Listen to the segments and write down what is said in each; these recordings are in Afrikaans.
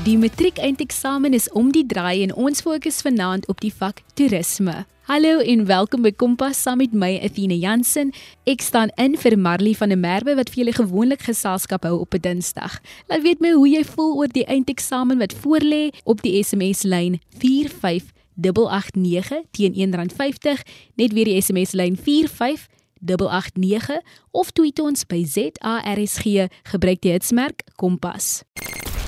Die matriek-eindeksamen is om die draai en ons fokus vanaand op die vak toerisme. Hallo en welkom by Kompas saam met my Athena Jansen. Ek staan in vir Marley van der Merwe wat vir julle gewoonlik geselskap hou op 'n Dinsdag. Laat weet my hoe jy voel oor die eindeksamen wat voorlê op die SMS lyn 45889 teen R1.50. Net weer die SMS lyn 45889 of tweet ons by ZARSG gebruik die hitsmerk Kompas.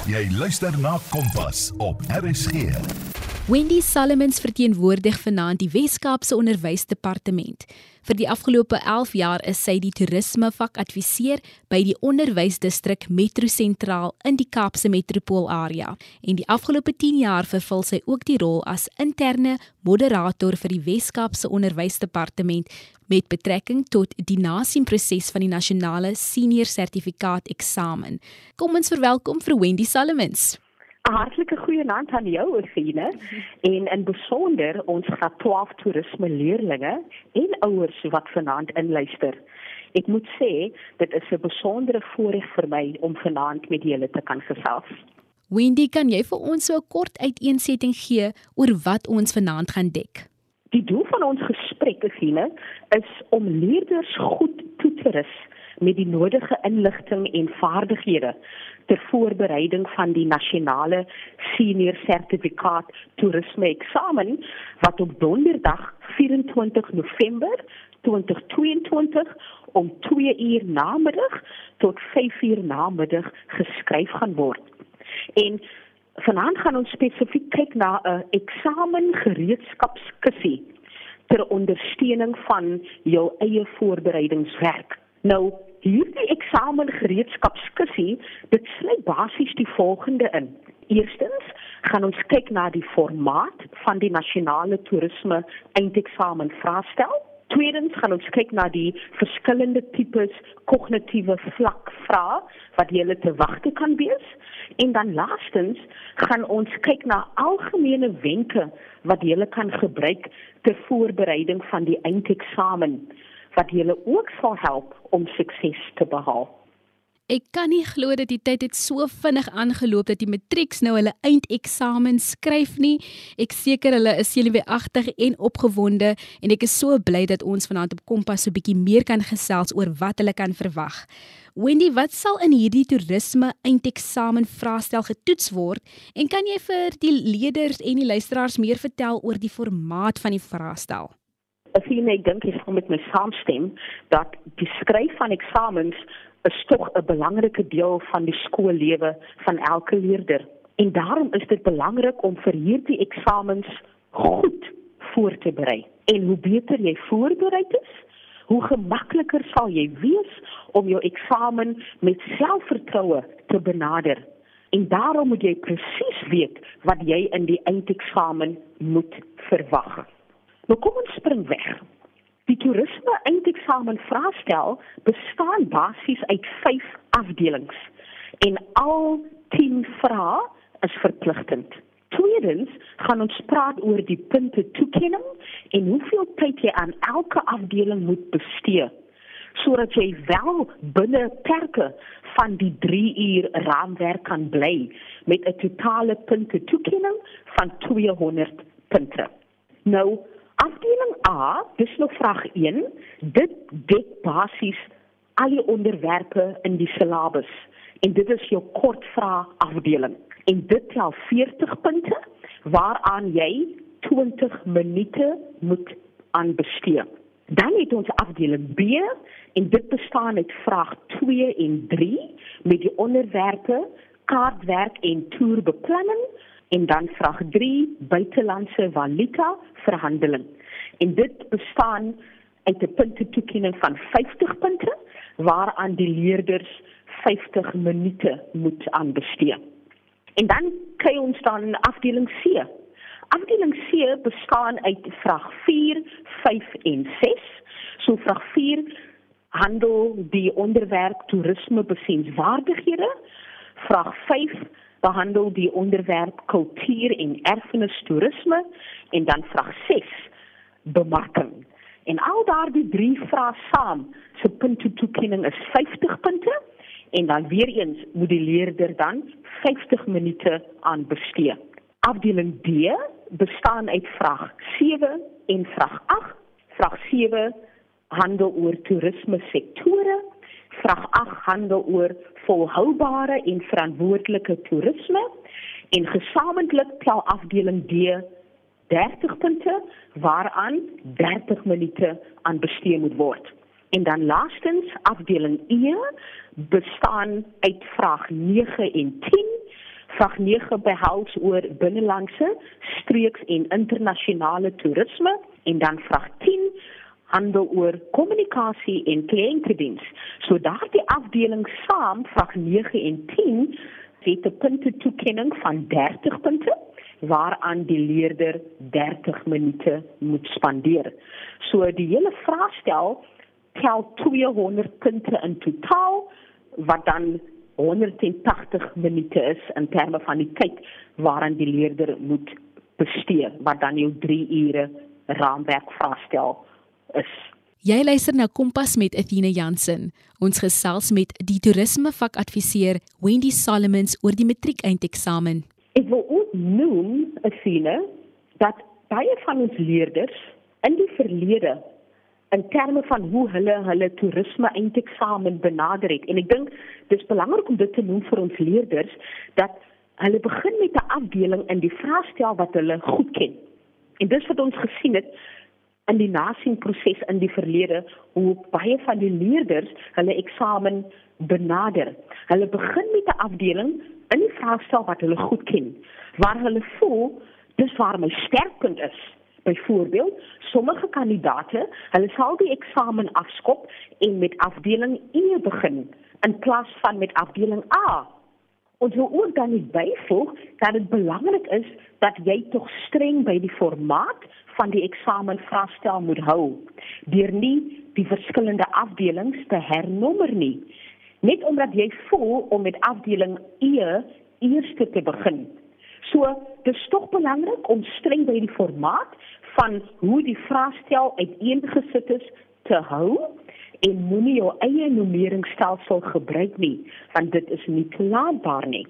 Jy luister na Kompas op RSG. Wendy Solomons verteenwoordig vanaand die Wes-Kaapse Onderwysdepartement. Vir die afgelope 11 jaar is sy die toerisme vakadviseur by die onderwysdistrik Metro Sentraal in die Kaapse metropoolarea. En die afgelope 10 jaar vervul sy ook die rol as interne moderator vir die Wes-Kaapse Onderwysdepartement met betrekking tot die nasienproses van die nasionale senior sertifikaat eksamen. Kom ons verwelkom vir Wendy Solomons. 'n Hartlike goeie aand aan jou, Efine, en in besonder ons graad 12 toerisme leerdlinge en ouers wat vanaand inluister. Ek moet sê, dit is 'n besondere voorreg vir my om vanaand met julle te kan gesels. Wendy, kan jy vir ons so 'n kort uiteensetting gee oor wat ons vanaand gaan dek? Die doel van ons gesprek, Efine, is om leerders goed toe te rus met die nodige inligting en vaardighede ter voorbereiding van die nasionale senior sertifikaat toerisme eksamen wat op donderdag 24 November 2022 om 2 uur namiddag tot 5 uur namiddag geskryf gaan word. En vanaand gaan ons spesifiek kyk na 'n eksamen gereedskapskissie ter ondersteuning van jou eie voorbereidingswerk. Nou, hierdie eksamen gereedskapskissie, dit sluit basies die volgende in. Eerstens gaan ons kyk na die formaat van die nasionale toerisme eindeksamen vraestel. Tweedens gaan ons kyk na die verskillende tipes kognitiewe vlak vrae wat jy te wagte kan wees. En dan laastens gaan ons kyk na algemene wenke wat jy kan gebruik ter voorbereiding van die eindeksamen wat julle ook sal help om sukses te behaal. Ek kan nie glo dat die tyd het so vinnig aangeloop dat die matrieks nou hulle eindeksamen skryf nie. Ek seker hulle is senuweeagtig en opgewonde en ek is so bly dat ons vanaand op Kompas so 'n bietjie meer kan gesels oor wat hulle kan verwag. Wendy, wat sal in hierdie toerisme eindeksamen vraestel getoets word en kan jy vir die leerders en die luisteraars meer vertel oor die formaat van die vraestel? As jy net dink jy gaan met my saamstem dat die skryf van eksamens is tog 'n belangrike deel van die skoollewe van elke leerder. En daarom is dit belangrik om vir hierdie eksamens goed voor te berei. En hoe beter jy voorberei is, hoe gemakliker sal jy wees om jou eksamen met selfvertroue te benader. En daarom moet jy presies weet wat jy in die eindeksamen moet verwag. Nou kom ons spring weg. Die toerisme eindeksamen vraestel bestaan basies uit 5 afdelings en al 10 vrae is verpligtend. Tweedens gaan ons praat oor die punte toekenning en hoeveel tyd jy aan elke afdeling moet bestee sodat jy wel binne perke van die 3 uur raamwerk kan bly met 'n totale punte toekenning van 200 punte. Nou Afdeling A, dis nog vraag 1. Dit dek basies al die onderwerpe in die syllabus en dit is jou kortvraag afdeling. En dit tel 40 punte waaraan jy 20 minute moet aanbestee. Dan het ons afdeling B en dit bestaan uit vraag 2 en 3 met die onderwerpe kaartwerk en toerbeplanning en dan vraag 3 buitelandse valuta verhandeling. En dit bestaan uit 'n punte toekenning van 50 punte waaraan die leerders 50 minute moet aanbestee. En dan kry ons dan afdeling C. Afdeling C bestaan uit vraag 4, 5 en 6. So vraag 4 handel die onderwerp toerisme besienswaardighede. Vraag 5 behandel die onderwerp kultuur en erfenis toerisme en dan vraag 6 bemarking. En al daardie drie vrae saam, se punte toekenning is 50 punte en dan weer eens moet die leerder dan 50 minute aan bestee. Afdeling D bestaan uit vraag 7 en vraag 8. Vraag 7 handel oor toerisme sektore. Vraag 8 handel oor volhoubare en verantwoordelike toerisme en gesamentlik tel afdeling D 30 punte waaraan 30 minute aan bestee moet word. En dan laastens afdeling E bestaan uit vraag 9 en 10. Vraag 9 behels oor binnelandse, streeks en internasionale toerisme en dan vraag 10 handel oor kommunikasie en kliëntediens. So daardie afdeling saam vraag 9 en 10 het 'n punte toekenning van 30 punte waaraan die leerder 30 minute moet spandeer. So die hele vraestel tel 200 punte in totaal wat dan 180 minute is in terme van die tyd waaraan die leerder moet bestee wat dan jou 3 ure raamwerk vraestel is. Jy luister na Kompas met Athena Jansen. Ons gesels met die toerisme vakadviseur Wendy Solomons oor die matriekeinteksamen. Ek wil ook noem Athena dat baie van ons leerders in die verlede in terme van hoe hulle hulle toerisme eindeksamen benader het en ek dink dis belangrik om dit te noem vir ons leerders dat hulle begin met 'n afdeling in die vraestel wat hulle goed ken. En dis wat ons gesien het in die nasienproses in die verlede hoe baie van die leerders hulle eksamen benader. Hulle begin met 'n afdeling in die vraestel wat hulle goed ken, waar hulle voel dis waar my sterkpunt is. Byvoorbeeld, sommige kandidate, hulle sal die eksamen afskop en met afdeling E begin in plaas van met afdeling A. Ons wil ook dan nie byvoeg dat dit belangrik is dat jy tog streng by die formaat van die eksamen vraestel moet hou deur nie die verskillende afdelings te hernommer nie. Net omdat jy voel om met afdeling E eers te begin So, dit is tog belangrik om streng by die formaat van hoe die vraestel uiteengesit is te hou en moenie jou eie numeringstelsel gebruik nie, want dit is nie toelaatbaar nie.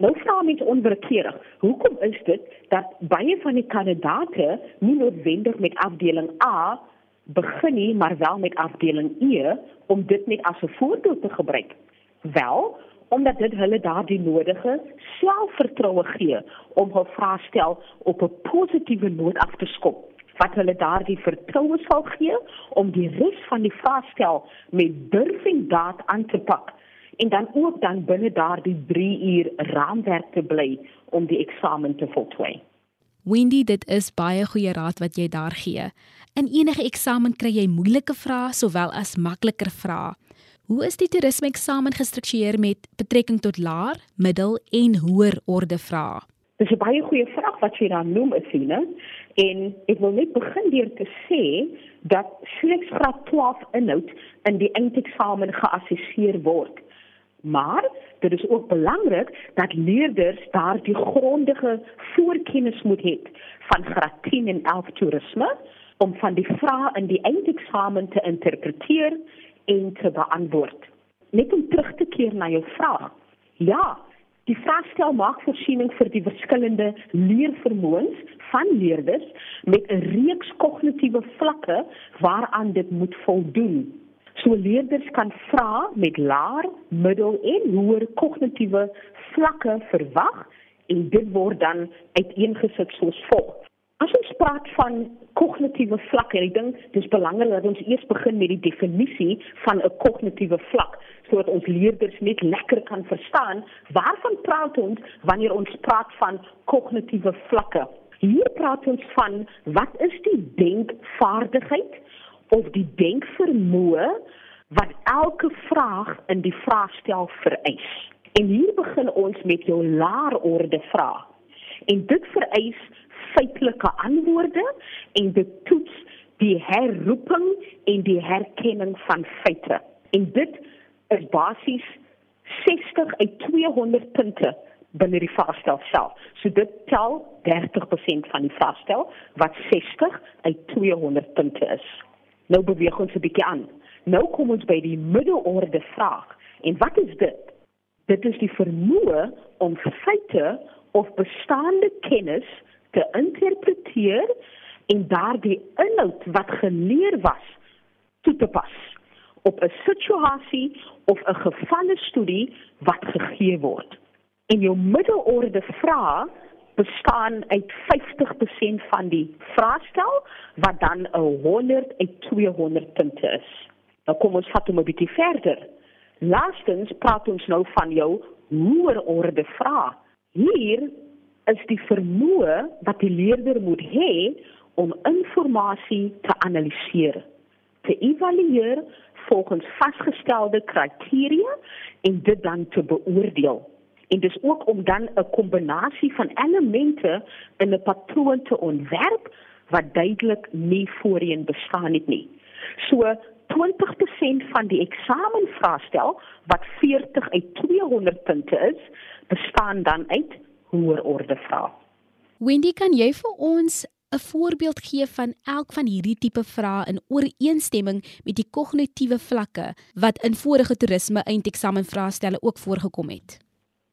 Nou vra mens onverkeerig, hoekom is dit dat baie van die kandidate nie noodwendig met afdeling A begin nie, maar wel met afdeling E om dit net as 'n voorbeeld te gebruik? Wel, omdat dit hulle daardie nodige selfvertroue gee om hul vraestel op 'n positiewe noot af te skop wat hulle daardie vertroue sal gee om die res van die vraestel met durf en daad aan te pak en dan ook dan binne daardie 3 uur raamwerk te bly om die eksamen te voltooi. Wendy, dit is baie goeie raad wat jy daar gee. In enige eksamen kry jy moeilike vrae sowel as makliker vrae. Hoe is die toerisme eksamen gestruktureer met betrekking tot laer, middel en hoër orde vrae? Dis 'n baie goeie vraag wat jy daar noem, Esine. En ek wil net begin deur te sê dat slegs graad 12 inhoud in die eindeksamen geassesseer word. Maar dit is ook belangrik dat leerders daardie grondige voorkennis moet hê van graad 10 en 11 toerisme om van die vrae in die eindeksamen te interpreteer en te beantwoord. Net om terug te keer na jou vraag. Ja, die vraagstel maak voorsiening vir die verskillende leervermoëns van leerders met 'n reeks kognitiewe vlakke waaraan dit moet voldoen. So leerders kan vra met laer, middel en hoër kognitiewe vlakke verwag en dit word dan uiteengesit soos volg. As ons praat van kognitiewe vlakke, ek dink dis belangrik dat ons eers begin met die definisie van 'n kognitiewe vlak sodat ons leerders net lekker kan verstaan waarvan praat ons wanneer ons praat van kognitiewe vlakke. Hier praat ons van wat is die denkvaardigheid of die denkvermoë wat elke vraag in die vraagstel vereis. En hier begin ons met jou laer orde vraag. En dit vereis feitelike antwoorde en dit toets die herroeping en die herkenning van feite. En dit is basies 60 uit 200 punte binne die vraestel self. So dit tel 30% van die vraestel wat 60 uit 200 punte is. Nou beweeg ons 'n bietjie aan. Nou kom ons by die middelorde vraag En wat is dit? Dit is die vermoë om feite of bestaande kennis te interpreteer en daardie inhoud wat geleer was toe te pas op 'n situasie of 'n gevalle studie wat gegee word. En jou middelorde vrae bestaan uit 50% van die vraestel wat dan 'n 100 en 200 punte is. Nou kom ons vat hom 'n bietjie verder. Laastens praat ons nou van jou hoër orde vrae. Hier is die vermoë wat die leerder moet hê om inligting te analiseer, te evalueer volgens vasgestelde kriteria en dit dan te beoordeel. En dis ook om dan 'n kombinasie van elemente in 'n patroon te ontwerp wat duidelik nie voorheen bestaan het nie. So 20% van die eksamenvraestel wat 40 uit 200 punte is, bestaan dan uit hoër orde vrae. Wendy, kan jy vir ons 'n voorbeeld gee van elk van hierdie tipe vrae in ooreenstemming met die kognitiewe vlakke wat in vorige toerisme eindeksamenvraestelle ook voorgekom het?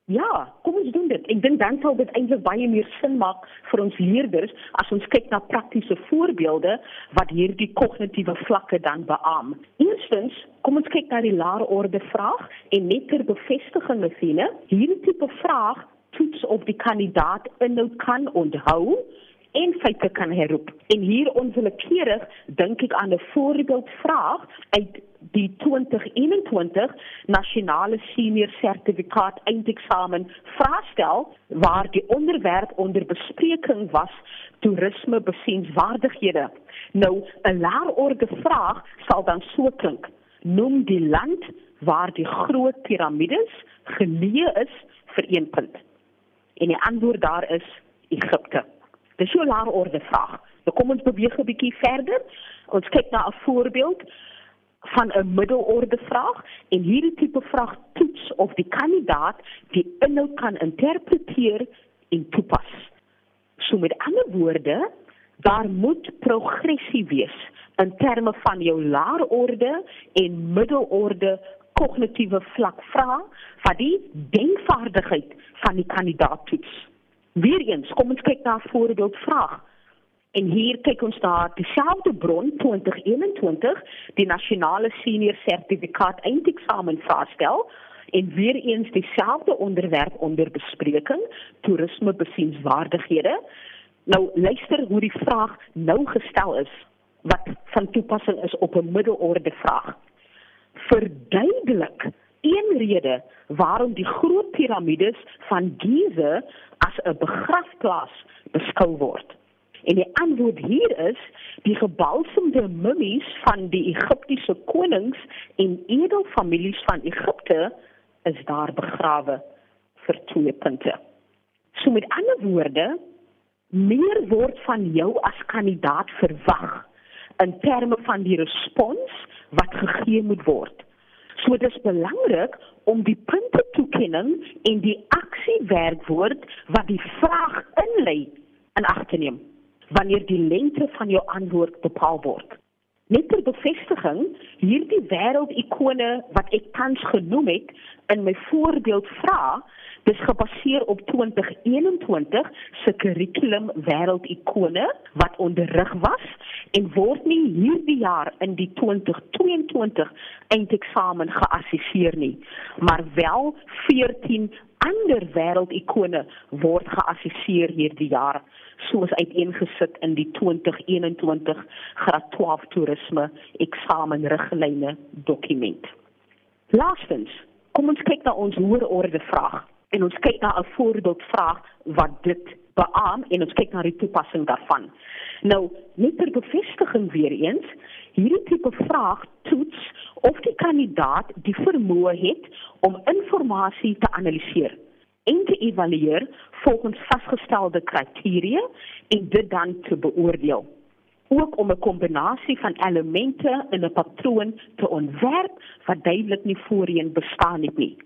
Ja, kom ons doen dit. Ek dink dan sal dit eintlik baie meer sin maak vir ons leerders as ons kyk na praktiese voorbeelde wat hierdie kognitiewe vlakke dan beam. Eerstens, kom ons kyk na die lae orde vraag en net ter bevestiging of sien, hierdie tipe vraag toets of die kandidaat inhoud kan onthou en feite kan herroep. En hier onwillekeurig dink ek aan 'n voorbeeldvraag uit die 2021 nasionale senior sertifikaat eindeksamen vraestel waar die onderwerp onder bespreking was toerisme besienswaardighede. Nou 'n laerorde vraag sal dan so klink: Noem die land waar die groot piramides geleë is vir 1 punt. En die antwoord daar is Egipte. Dis so 'n lae orde vraag. Nou kom ons beweeg 'n bietjie verder. Ons kyk na 'n voorbeeld van 'n middelorde vraag en hierdie tipe vraag toets of die kandidaat die inhoud kan interpreteer en toepas. So met ander woorde, daar moet progressie wees in terme van jou lae orde en middelorde kognitiewe vlak vra wat die denkvaardigheid van die kandidaat toets. Weereens, kom ons kyk na 'n voorbeeldvraag. En hier kyk ons na dieselfde bron 2021, die nasionale senior sertifikaat eindeksamen vraestel en weer eens dieselfde onderwerp onder bespreking, toerisme besienswaardighede. Nou luister hoe die vraag nou gestel is wat van toepassing is op 'n middelorde vraag. Verduidelik een rede waarom die groot piramides van Giza as 'n begrafplaas beskou word. En die antwoord hier is die gebalsemde mummies van die Egiptiese konings en edelfamilies van Egipte is daar begrawe vir twee punte. So met ander woorde, meer word van jou as kandidaat verwag in terme van die respons wat gegee moet word. So dit is belangrik om die punte toekenning en die aksiewerkwoord wat die vraag inlei in ag te neem wanneer die lengte van jou antwoord bepaal word. Net ter bevestiging, hierdie wêreldikone wat ek tans genoem het in my voorbeeld vra, dis gebaseer op 2021 se kurrikulum wêreldikone wat onderrig was en word nie hierdie jaar in die 2022 eindeksamen geassesseer nie, maar wel 14 ander wêreldikone word geassesseer hierdie jaar soos uiteengesit in die 2021 graad 12 toerisme eksamenriglyne dokument. Laastens, kom ons kyk na ons hoër orde vraag en ons kyk na 'n voorbeeldvraag wat dit beam en ons kyk na die toepassing daarvan. Nou, net ter bevestiging weer eens, hierdie tipe vraag toets of die kandidaat die vermoë het om inligting te analiseer en te evalueer volgens vasgestelde kriteria en dit dan te beoordeel. Ook om 'n kombinasie van elemente in 'n patroon te ontwerp wat duidelik nie voorheen bestaan het nie.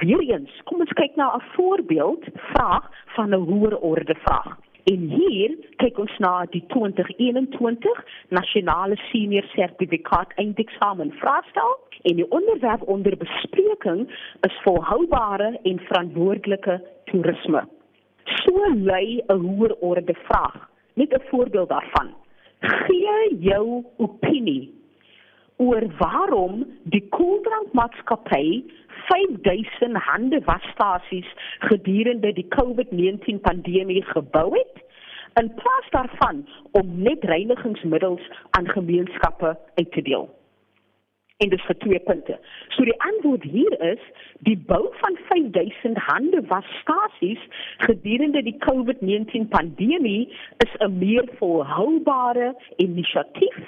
Weereens, kom ons kyk na 'n voorbeeld vraag van 'n hoër orde vraag. En hier kyk ons na die 2021 nasionale senior sertifikaat eindeksamen vraestel en die onderwerp onder bespreking is volhoubare en verantwoordelike toerisme. So lui 'n hoër orde vraag. Net 'n voorbeeld daarvan. Gee jou opinie oor waarom die koeldrankmaatskappy 5000 hande wasstasies gedurende die COVID-19 pandemie gebou het in plaas daarvan om net reinigingsmiddels aan gemeenskappe uit te deel. En dis vir twee punte. So die antwoord hier is die bou van 5000 hande wasstasies gedurende die COVID-19 pandemie is 'n meer volhoubare inisiatief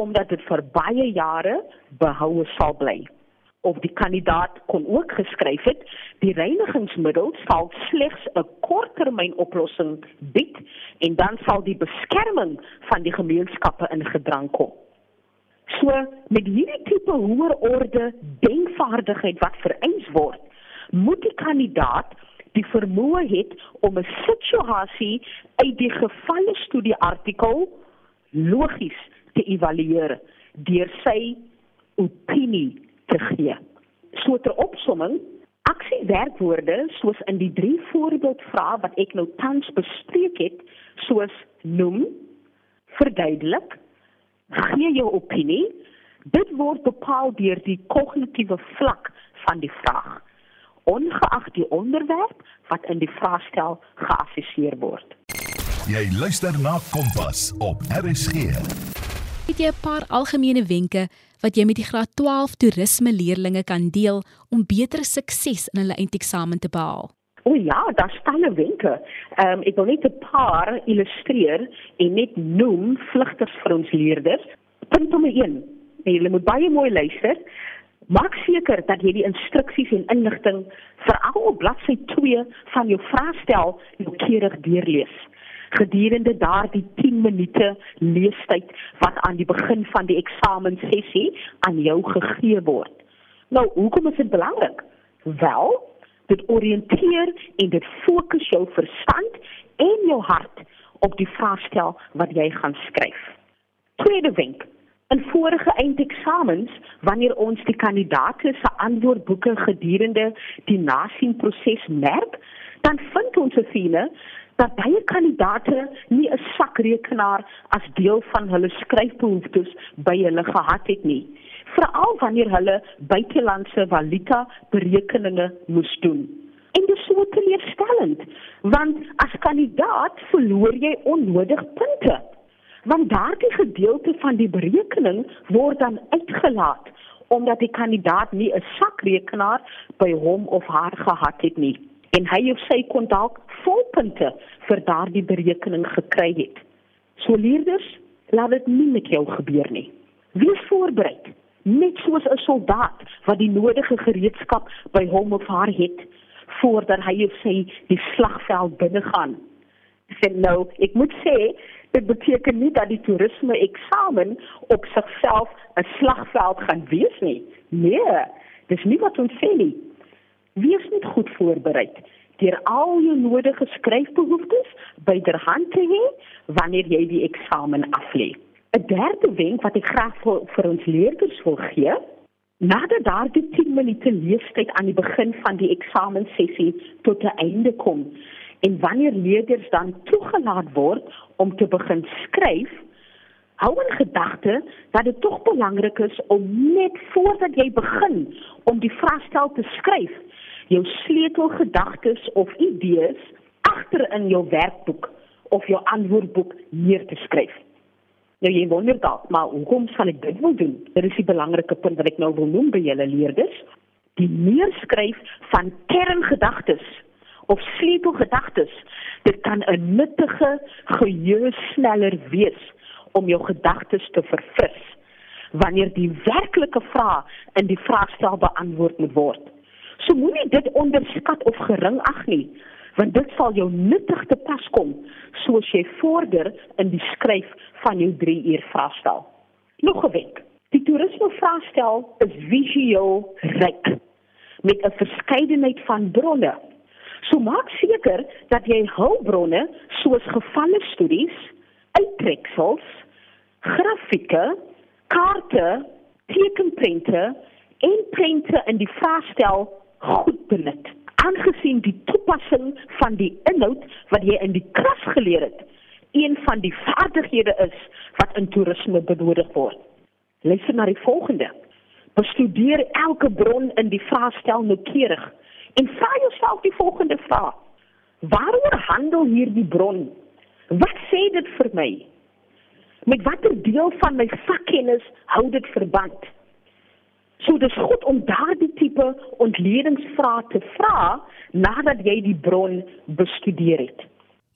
omdat dit vir baie jare behoue sal bly of die kandidaat kon ook geskryf het die reinigingsmiddel sal slegs 'n korttermynoplossing bied en dan sal die beskerming van die gemeenskappe in gedrang kom. So met hierdie tipe hoër orde denkvaardigheid wat vereis word, moet die kandidaat die vermoë hê om 'n situasie uit die gevalle studie artikel logies te evalueer deur sy opinie te gee. So ter opsomming, aksiewerkwoorde soos in die drie voorbeeldvrae wat ek nou tans bespreek het, soos noem, verduidelik, gee jou opinie, dit word bepaal deur die kognitiewe vlak van die vraag, ongeag die onderwerp wat in die vraestel geassesseer word. Jy luister na Kompas op RSG. Het jy 'n paar algemene wenke wat jy met die graad 12 toerisme leerdlinge kan deel om beter sukses in hulle eindeksamen te behaal? O ja, daar staan 'n wenke. Ehm um, ek wil net 'n paar illustreer en net noem vlugters vir ons leerders. Punt nommer 1. Jy moet baie mooi luister. Maak seker dat jy die instruksies en inligting veral op bladsy 2 van jou vraestel noukeurig deurlees gedurende daardie 10 minute leestyd wat aan die begin van die eksamensessie aan jou gegee word. Nou, hoekom is dit belangrik? Wel, dit oriënteer en dit fokus jou verstand en jou hart op die vraestel wat jy gaan skryf. Tweede wenk In vorige eindeksamens, wanneer ons die kandidaate se antwoordboeke gedurende die nasienproses merk, dan vind ons se fine dat baie kandidate nie 'n sakrekenaar as deel van hulle skryfbehoeftes by hulle gehad het nie veral wanneer hulle buitelandse valuta berekeninge moes doen. En dit sou teleurstellend want as kandidaat verloor jy onnodig punte want daardie gedeelte van die berekening word dan uitgelaat omdat die kandidaat nie 'n sakrekenaar by hom of haar gehad het nie en hy of sy kon dalk volpunte vir daardie berekening gekry het. So leerders, laat dit nie met jou gebeur nie. Wees voorberei, net soos 'n soldaat wat die nodige gereedskap by hom of haar het voordat hy of sy die slagveld binnegaan. Sien nou, ek moet sê dit beteken nie dat die toerisme eksamen op sigself 'n slagveld gaan wees nie. Nee, dis nie wat ons sê nie wees net goed voorberei deur al jou nodige skryfbehoeftes byderhand te hê wanneer jy die eksamen aflê. 'n Derde wenk wat ek graag vir, vir ons leerders wil gee, nadat daardie 10 minute leestyd aan die begin van die eksamensessie tot 'n einde kom en wanneer leerders dan toegelaat word om te begin skryf, hou in gedagte dat dit tog belangrik is om net voordat jy begin om die vraestel te skryf jou sleutelgedagtes of idees agter in jou werkboek of jou antwoordboek neer te skryf. Nou jy wonder dalk, maar hoekom sal ek dit wil doen? Dit is die belangrike punt wat ek nou wil noem by julle leerders. Die neerskryf van kerngedagtes of sleutelgedagtes, dit kan 'n nuttige geheuesneller wees om jou gedagtes te verfris wanneer die werklike vraag in die vraagstel beantwoord moet word. So moenie dit onderskat of gering ag nie, want dit sal jou nuttig te pas kom soos jy vorder in die skryf van jou 3 uur vraestel. Nog 'n wenk. Die toerisme vraestel is visueel ryk met 'n verskeidenheid van bronne. So maak seker dat jy hulpbronne soos gevalle studies, uittreksels, grafieke, kaarte, tekenprente en prente in die vraestel goed benut. Aangesien die toepassing van die inhoud wat jy in die klas geleer het, een van die vaardighede is wat in toerisme benodig word. Luister na die volgende. Bestudeer elke bron in die vraestel noukeurig en vra jouself die volgende vraag: Waaroor handel hierdie bron? Wat sê dit vir my? Met watter deel van my vakkennis hou dit verband? So dis goed om daardie tipe ontledingsvrae te vra nadat jy die bron bestudeer het.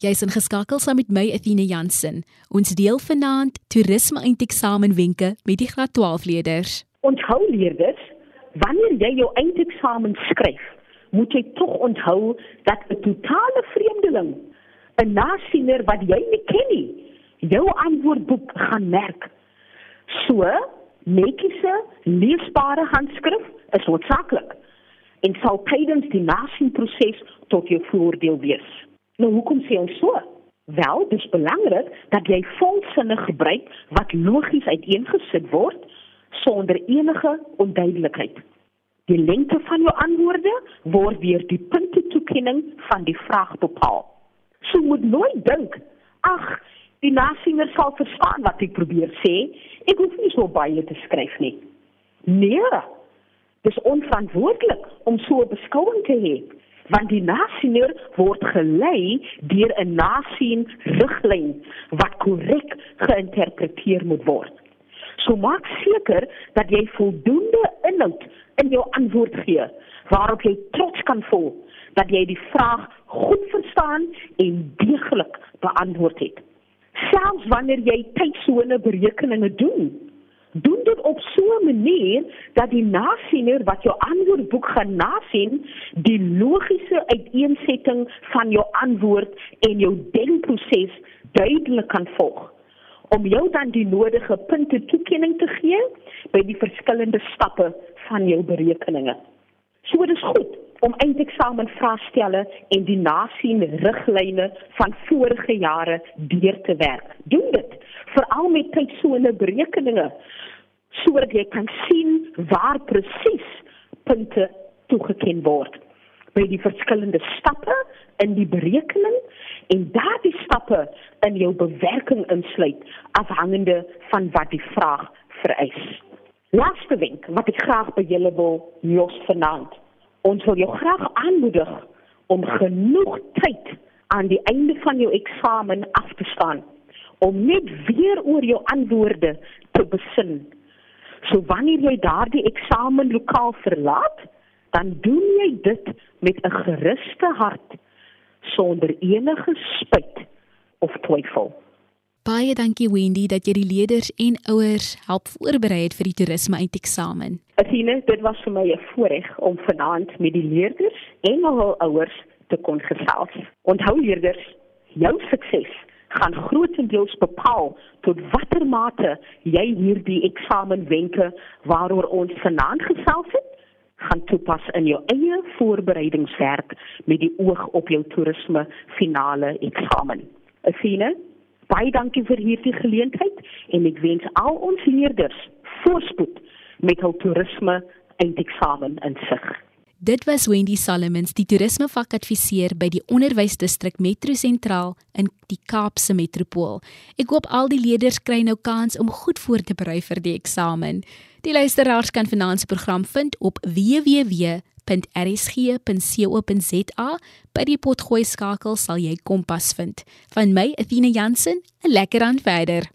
Jy is ingeskakel saam met my Athena Jansen. Ons deel vanaand toerisme eindeksamen wenke met die graad 12 leerders. Onthou leerders, wanneer jy jou eindeksamen skryf, moet jy tog onthou dat 'n totale vreemdeling, 'n nasiener wat jy nie ken nie, jou antwoordboek gaan merk. So, netjiese, leesbare handskrif is noodsaaklik en sal tydens die nasienproses tot jou voordeel wees. Nou hoekom sê ons so? Wel, dit is belangrik dat jy volsinne gebruik wat logies uiteengesit word sonder enige onduidelikheid. Die lengte van jou antwoorde word deur die punte toekenning van die vraag bepaal. So moet nooit dink, ag, die nasiener sal verstaan wat ek probeer sê. Ek hoef nie so baie te skryf nie. Nee. Dis onverantwoordelik om so 'n beskouing te hê, want die nasiener word gelei deur 'n nasien riglyn wat korrek geïnterpreteer moet word. So maak seker dat jy voldoende inhoud in jou antwoord gee waarop jy trots kan voel dat jy die vraag goed verstaan en deeglik beantwoord het selfs wanneer jy tydsone berekeninge doen doen dit op so 'n manier dat die nasiener wat jou antwoordboek gaan nasien die logiese uiteensetting van jou antwoord en jou denkproses duidelik kan volg. Om jou dan die nodige punte toekenning te gee by die verskillende stappe van jou berekeninge. So dit is goed om eindeksamen vraestelle en die nasien riglyne van vorige jare deur te werk. Doen dit veral met tydsone berekeninge sodat jy kan sien waar presies punte toegeken word by die verskillende stappe in die berekening en daardie stappe in jou bewerking insluit afhangende van wat die vraag vereis. Laaste wenk wat ek graag by julle wil los vanaand ons wil jou graag aanmoedig om genoeg tyd aan die einde van jou eksamen af te staan om net weer oor jou antwoorde te besin. So wanneer jy daardie eksamenlokaal verlaat, dan doen jy dit met 'n geruste hart sonder enige spyt of twyfel. Baie dankie Wendy dat jy die leerders en ouers help voorberei het vir die toerisme eindeksamen. Athene, dit was vir my 'n voorreg om vanaand met die leerders en hul ouers te kon gesels. Onthou leerders, jou sukses gaan grootendeels bepaal tot watter mate jy hierdie eksamenwenke waaroor ons vanaand gesels het, gaan toepas in jou eie voorbereidingswerk met die oog op jou toerisme finale eksamen. Athene, baie dankie vir hierdie geleentheid en ek wens al ons leerders voorspoed met hul toerisme eindeksamen in sig. Dit was Wendy Solomons, die toerismevakadviseur by die Onderwysdistrik Metro Sentraal in die Kaapse Metropool. Ek hoop al die leerders kry nou kans om goed voor te berei vir die eksamen. Die luisteraars kan vanaand se program vind op www.rsg.co.za. By die potgooi skakel sal jy kompas vind. Van my Athena Jansen, 'n lekker aan verder.